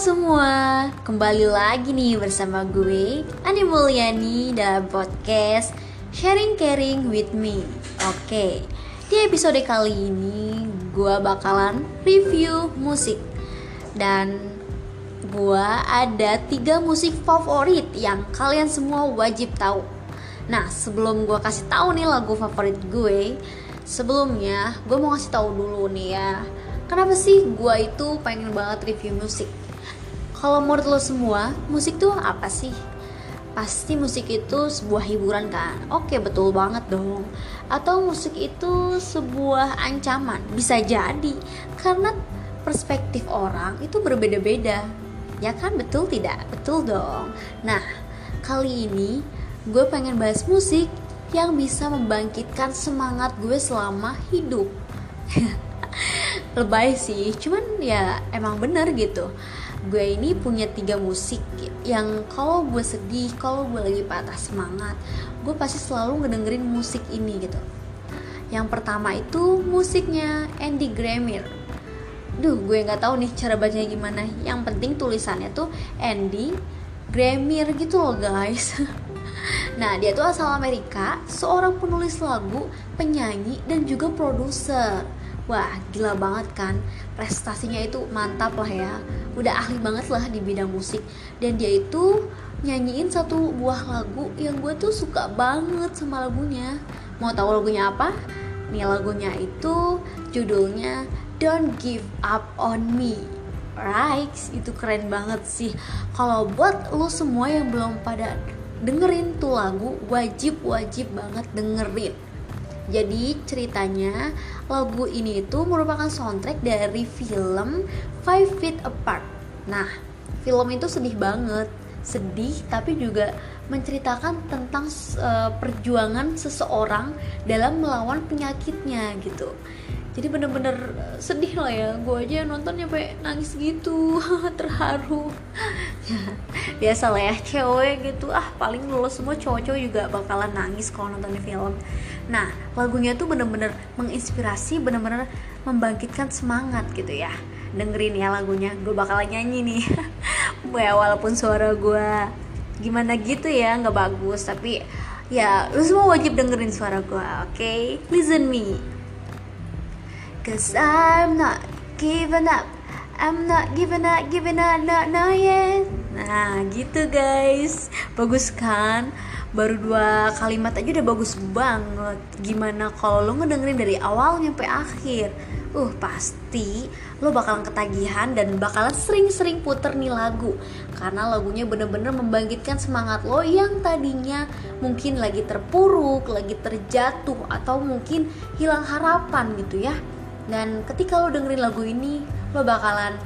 Semua, kembali lagi nih bersama gue Ani Mulyani dalam podcast Sharing Caring with Me. Oke, di episode kali ini gue bakalan review musik. Dan gue ada tiga musik favorit yang kalian semua wajib tahu. Nah, sebelum gue kasih tahu nih lagu favorit gue Sebelumnya, gue mau kasih tahu dulu nih ya Kenapa sih gue itu pengen banget review musik? Kalau menurut lo semua, musik tuh apa sih? Pasti musik itu sebuah hiburan kan? Oke, betul banget dong. Atau musik itu sebuah ancaman? Bisa jadi, karena perspektif orang itu berbeda-beda. Ya kan, betul tidak? Betul dong. Nah, kali ini gue pengen bahas musik yang bisa membangkitkan semangat gue selama hidup. lebay sih cuman ya emang bener gitu gue ini punya tiga musik yang kalau gue sedih kalau gue lagi patah semangat gue pasti selalu ngedengerin musik ini gitu. Yang pertama itu musiknya Andy Grammer duh gue nggak tahu nih cara bacanya gimana. Yang penting tulisannya tuh Andy Grammer gitu loh guys. Nah, dia tuh asal Amerika, seorang penulis lagu, penyanyi, dan juga produser wah gila banget kan. Prestasinya itu mantap lah ya. Udah ahli banget lah di bidang musik. Dan dia itu nyanyiin satu buah lagu yang gue tuh suka banget sama lagunya. Mau tahu lagunya apa? Nih lagunya itu judulnya Don't Give Up on Me. Right itu keren banget sih. Kalau buat lo semua yang belum pada dengerin tuh lagu wajib wajib banget dengerin jadi ceritanya lagu ini itu merupakan soundtrack dari film Five Feet Apart. Nah, film itu sedih banget, sedih tapi juga menceritakan tentang uh, perjuangan seseorang dalam melawan penyakitnya gitu jadi bener-bener eh, sedih lah ya. Gue aja nonton nyampe nangis gitu terharu. Biasa lah ya cewek gitu. Ah paling lulus semua cowok-cowok juga bakalan nangis kalau nonton film. Nah lagunya tuh bener-bener menginspirasi bener-bener membangkitkan semangat gitu ya. Dengerin ya lagunya gue bakalan nyanyi nih. Ya walaupun suara gue gimana gitu ya nggak bagus. Tapi ya lu semua wajib dengerin suara gue oke? Okay? listen me Cause I'm not giving up. I'm not giving up, giving up, not, not yet Nah gitu guys. Bagus kan? Baru dua kalimat aja udah bagus banget. Gimana kalau lo ngedengerin dari awal nyampe akhir? Uh pasti lo bakalan ketagihan dan bakalan sering-sering puter nih lagu. Karena lagunya bener-bener membangkitkan semangat lo yang tadinya mungkin lagi terpuruk, lagi terjatuh Atau mungkin hilang harapan gitu ya dan ketika lo dengerin lagu ini lo bakalan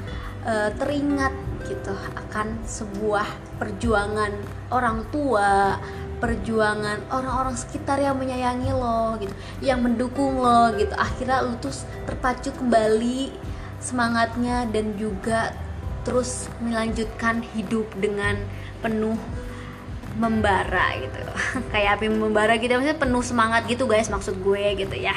uh, teringat gitu akan sebuah perjuangan orang tua perjuangan orang-orang sekitar yang menyayangi lo gitu yang mendukung lo gitu. Akhirnya lo tuh terpacu kembali semangatnya dan juga terus melanjutkan hidup dengan penuh membara gitu. Kayak api membara gitu maksudnya penuh semangat gitu guys maksud gue gitu ya.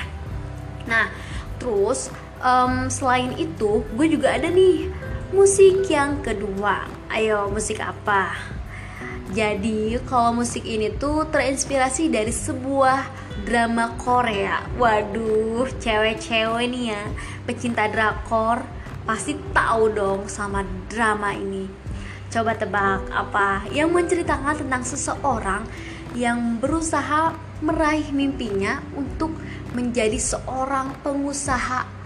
Nah terus um, selain itu gue juga ada nih musik yang kedua. Ayo musik apa? Jadi kalau musik ini tuh terinspirasi dari sebuah drama Korea. Waduh cewek-cewek nih ya. Pecinta drakor pasti tahu dong sama drama ini. Coba tebak apa yang menceritakan tentang seseorang yang berusaha meraih mimpinya untuk menjadi seorang pengusaha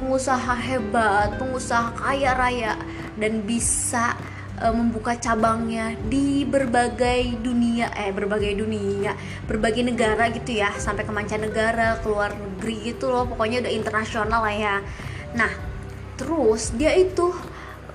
pengusaha hebat, pengusaha kaya raya dan bisa uh, membuka cabangnya di berbagai dunia eh berbagai dunia, berbagai negara gitu ya, sampai ke mancanegara, keluar negeri gitu loh, pokoknya udah internasional lah ya. Nah, terus dia itu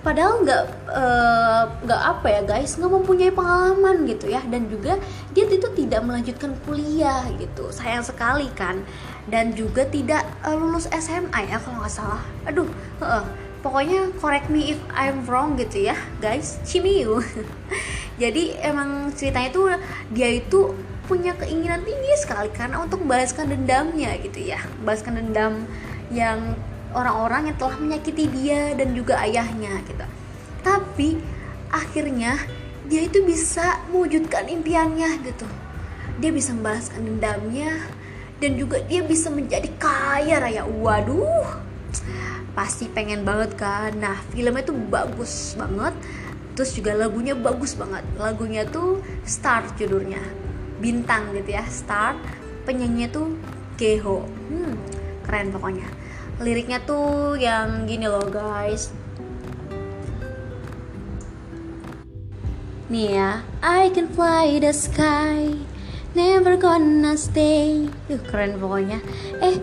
padahal nggak eh, nggak uh, apa ya guys nggak mempunyai pengalaman gitu ya. Dan juga dia itu tidak melanjutkan kuliah gitu sayang sekali kan. Dan juga tidak uh, lulus SMA ya kalau nggak salah. Aduh uh, pokoknya correct me if I'm wrong gitu ya guys. Cimiu. Jadi emang ceritanya tuh dia itu punya keinginan tinggi sekali karena untuk membalaskan dendamnya gitu ya. Membalaskan dendam yang orang-orang yang telah menyakiti dia dan juga ayahnya gitu. Tapi akhirnya dia itu bisa mewujudkan impiannya gitu. Dia bisa membalaskan dendamnya dan juga dia bisa menjadi kaya raya. Waduh pasti pengen banget kan? Nah filmnya tuh bagus banget terus juga lagunya bagus banget. Lagunya tuh Star judulnya bintang gitu ya Star. Penyanyinya tuh Geho hmm, keren pokoknya liriknya tuh yang gini loh guys. Nih ya I can fly the sky never gonna stay. Uh, keren pokoknya. Eh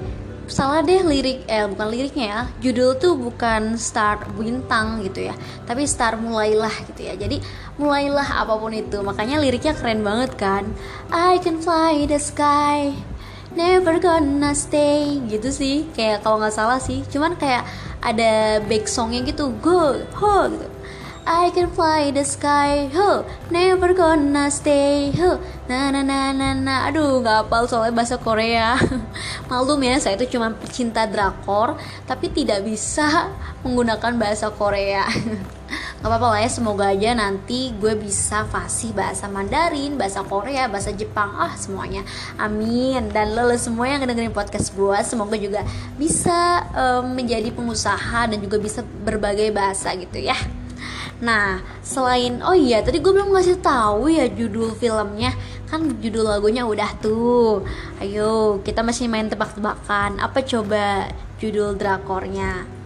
salah deh lirik eh bukan liriknya ya. Judul tuh bukan start bintang gitu ya tapi start mulailah gitu ya. Jadi mulailah apa pun itu. Makanya liriknya keren banget kan. I can fly the sky never gonna stay. Gitu sih. Kayak kalau nggak salah sih. Cuman kayak ada back songnya gitu. Go ho gitu. I can fly the sky, ho, never gonna stay, ho, na na na na na. Aduh, nggak hafal soalnya bahasa Korea. Malum ya, saya itu cuma pecinta drakor, tapi tidak bisa menggunakan bahasa Korea. Gak apa-apa lah ya, semoga aja nanti gue bisa fasih bahasa Mandarin, bahasa Korea, bahasa Jepang, ah semuanya. Amin. Dan lo, lo semua yang dengerin podcast gue, semoga juga bisa um, menjadi pengusaha dan juga bisa berbagai bahasa gitu ya. Nah, selain oh iya tadi gue belum ngasih tahu ya judul filmnya. Kan judul lagunya udah tuh. Ayo, kita masih main tebak-tebakan. Apa coba judul drakornya?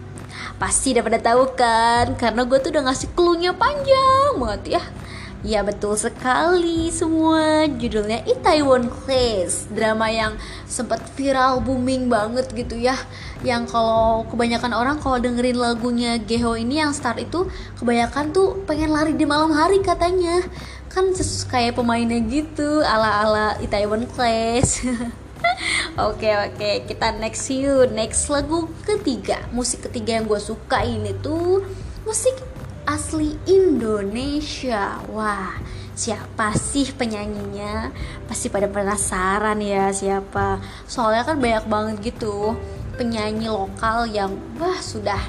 Pasti udah pada tahu kan? Karena gue tuh udah ngasih clue-nya panjang banget ya. Ya betul sekali semua. Judulnya Itaewon Class Drama yang sempat viral booming banget gitu ya. Yang kalau kebanyakan orang kalau dengerin lagunya Geho ini yang start itu Kebanyakan tuh pengen lari di malam hari katanya. Kan kayak pemainnya gitu ala-ala Itaewon Class Oke oke kita next yuk Next lagu ketiga Musik ketiga yang gue suka ini tuh Musik asli Indonesia. Wah, siapa sih penyanyinya? Pasti pada penasaran ya siapa. Soalnya kan banyak banget gitu penyanyi lokal yang wah sudah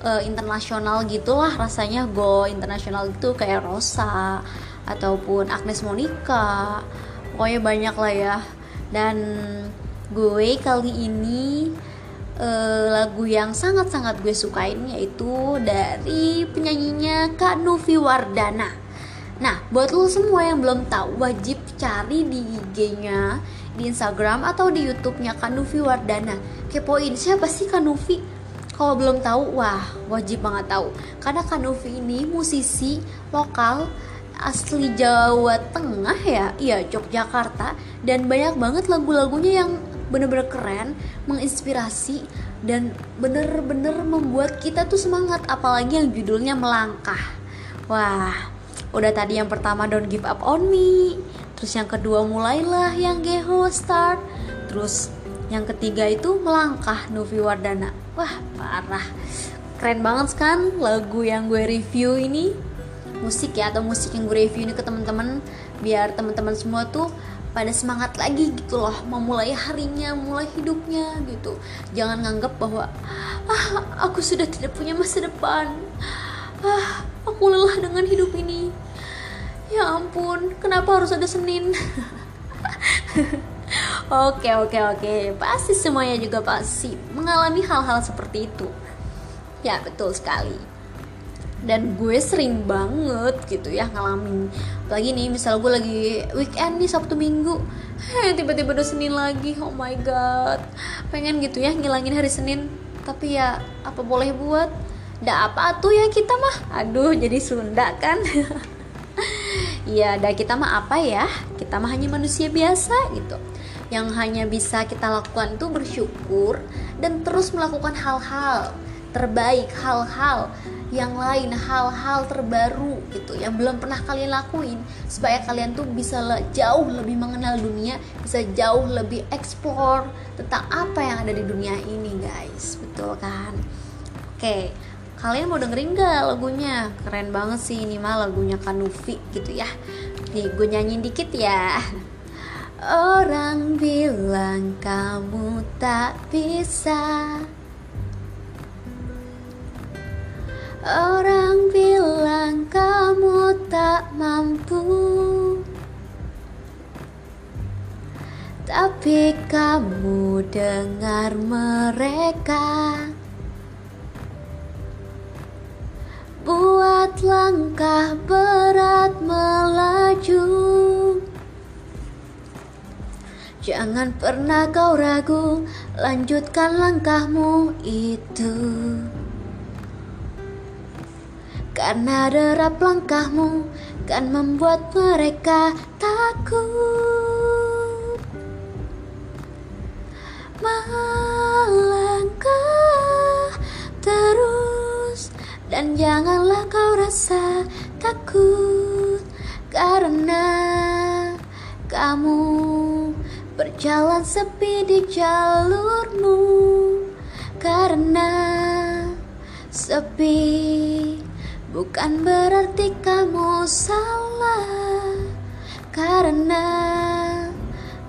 uh, internasional gitulah rasanya go internasional gitu kayak Rosa ataupun Agnes Monica. Pokoknya banyak lah ya. Dan gue kali ini uh, lagu yang sangat-sangat gue sukain yaitu dari penyanyinya Kak Novi Wardana. Nah, buat lo semua yang belum tahu wajib cari di IG-nya, di Instagram atau di YouTube-nya Kak Novi Wardana. Kepoin siapa sih Kak Novi? Kalau belum tahu, wah wajib banget tahu. Karena Kak Novi ini musisi lokal asli Jawa Tengah ya, iya Yogyakarta dan banyak banget lagu-lagunya yang bener-bener keren, menginspirasi dan bener-bener membuat kita tuh semangat apalagi yang judulnya melangkah. Wah, udah tadi yang pertama Don't Give Up On Me, terus yang kedua mulailah yang Geho Start, terus yang ketiga itu melangkah Novi Wardana. Wah, parah. Keren banget kan lagu yang gue review ini musik ya atau musik yang gue review ini ke teman-teman biar teman-teman semua tuh pada semangat lagi gitu loh memulai harinya mulai hidupnya gitu. Jangan nganggap bahwa ah aku sudah tidak punya masa depan. Ah aku lelah dengan hidup ini. Ya ampun kenapa harus ada Senin? Oke oke oke. Pasti semuanya juga pasti mengalami hal-hal seperti itu. Ya betul sekali dan gue sering banget gitu ya ngalamin. Lagi nih misal gue lagi weekend nih sabtu minggu. Heh tiba-tiba udah senin lagi oh my god. Pengen gitu ya ngilangin hari senin. Tapi ya apa boleh buat? Nggak apa tuh ya kita mah. Aduh jadi Sunda kan. Ya dah kita mah apa ya? Kita mah hanya manusia biasa gitu. Yang hanya bisa kita lakukan tuh bersyukur dan terus melakukan hal-hal terbaik hal-hal yang lain hal-hal terbaru gitu yang belum pernah kalian lakuin. Supaya kalian tuh bisa le jauh lebih mengenal dunia bisa jauh lebih explore tentang apa yang ada di dunia ini guys. Betul kan? Oke kalian mau dengerin gak lagunya? Keren banget sih ini mah lagunya Kanufi gitu ya. Nih gue nyanyiin dikit ya. Orang bilang kamu tak bisa Orang bilang mampu. Tapi kamu dengar mereka. Buat langkah berat melaju. Jangan pernah kau ragu Lanjutkan langkahmu itu Karena derap langkahmu Kan membuat mereka takut. Melangkah terus Dan janganlah kau rasa takut Karena kamu Berjalan sepi di jalurmu. Karena sepi Bukan berarti kamu salah Karena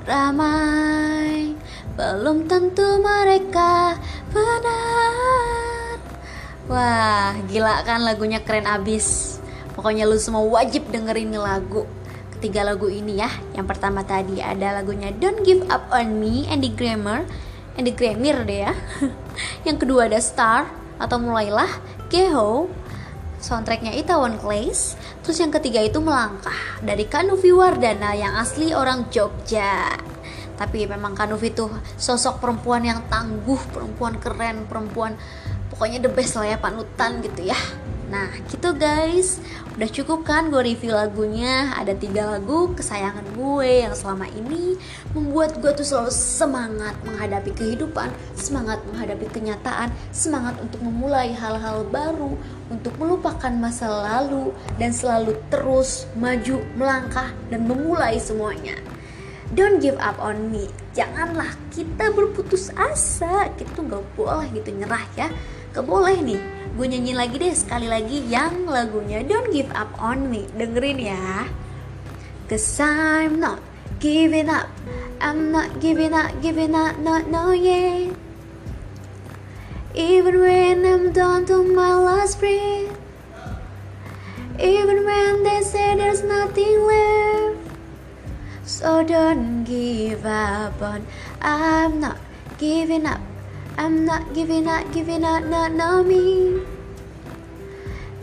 ramai Belum tentu mereka benar Wah gila kan lagunya keren abis Pokoknya lu semua wajib dengerin lagu ketiga lagu ini ya. Yang pertama tadi ada lagunya Don't Give Up On Me, Andy Grammer, Andy Grammer deh ya. yang kedua ada Star atau Mulailah, Keho, soundtracknya Itaewon Class. Terus yang ketiga itu Melangkah dari Kanuvi Wardana yang asli orang Jogja. Tapi memang Kanuvi itu sosok perempuan yang tangguh, perempuan keren, perempuan pokoknya the best lah ya panutan gitu ya. Nah gitu guys. Udah cukup kan gue review lagunya? Ada tiga lagu kesayangan gue yang selama ini Membuat gue tuh selalu semangat menghadapi kehidupan Semangat menghadapi kenyataan Semangat untuk memulai hal-hal baru Untuk melupakan masa lalu Dan selalu terus maju, melangkah Dan memulai semuanya. Don't give up on me. Janganlah kita berputus asa. Kita tuh gak boleh gitu nyerah ya. Gak boleh nih gue nyanyi lagi deh sekali lagi yang lagunya Don't Give Up On Me. Dengerin ya. Cause I'm not giving up. I'm not giving up, giving up, not no yeah Even when I'm down to my last breath. Even when they say there's nothing left. So don't give up on. I'm not giving up I'm not giving up, giving up, not know me.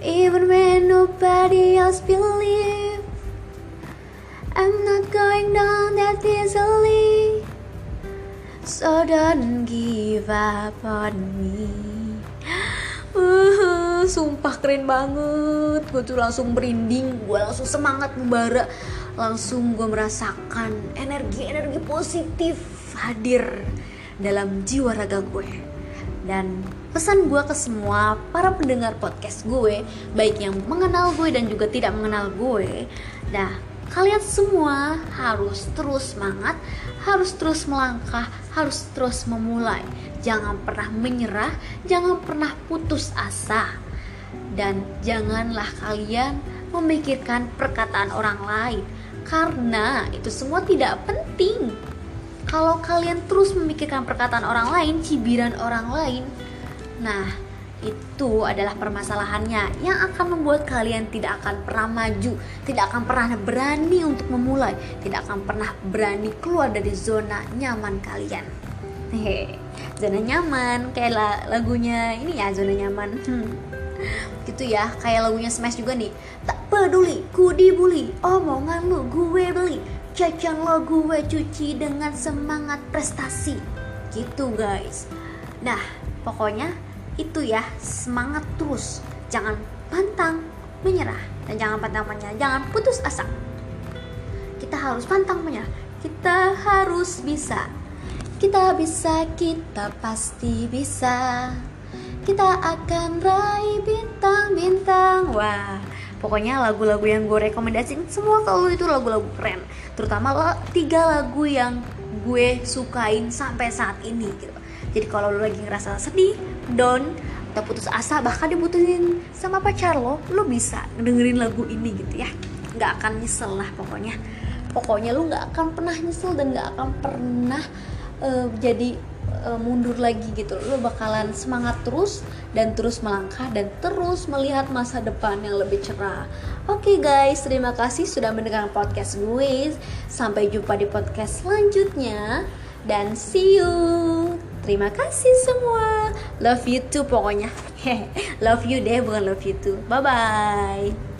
Even when nobody else believe, I'm not going down that easily. So don't give up on me. Uh, sumpah keren banget Gue tuh langsung merinding Gue langsung semangat membara Langsung gue merasakan energi-energi positif hadir dalam jiwa raga gue. Dan pesan gue ke semua para pendengar podcast gue baik yang mengenal gue dan juga tidak mengenal gue nah kalian semua harus terus semangat harus terus melangkah harus terus memulai. Jangan pernah menyerah jangan pernah putus asa. Dan janganlah kalian memikirkan perkataan orang lain karena itu semua tidak penting kalau kalian terus memikirkan perkataan orang lain, cibiran orang lain, nah itu adalah permasalahannya yang akan membuat kalian tidak akan pernah maju, tidak akan pernah berani untuk memulai, tidak akan pernah berani keluar dari zona nyaman kalian. Hehe, zona nyaman kayak lagunya ini ya zona nyaman. Hmm. Gitu ya, kayak lagunya Smash juga nih. Tak peduli, ku dibully, omongan lu gue beli jajan lo gue cuci dengan semangat prestasi. Gitu guys. Nah pokoknya itu ya semangat terus. Jangan pantang menyerah. Dan jangan pantang menyerah. Jangan putus asa. Kita harus pantang menyerah. Kita harus bisa. Kita bisa kita pasti bisa. Kita akan raih bintang-bintang. Wah pokoknya lagu-lagu yang gue rekomendasiin semua kalau itu lagu-lagu keren. Terutama lo tiga lagu yang gue sukain sampai saat ini gitu. Jadi kalau lo lagi ngerasa sedih down atau putus asa bahkan dibutuhin sama pacar lo lo bisa dengerin lagu ini gitu ya. Nggak akan nyesel lah pokoknya. Pokoknya lo nggak akan pernah nyesel dan nggak akan pernah uh, jadi uh, mundur lagi gitu. Lo bakalan semangat terus dan terus melangkah dan terus melihat masa depan yang lebih cerah. Oke okay guys terima kasih sudah mendengar podcast gue. Sampai jumpa di podcast selanjutnya. Dan see you. Terima kasih semua. Love you too pokoknya. Love you deh bukan love you too. Bye bye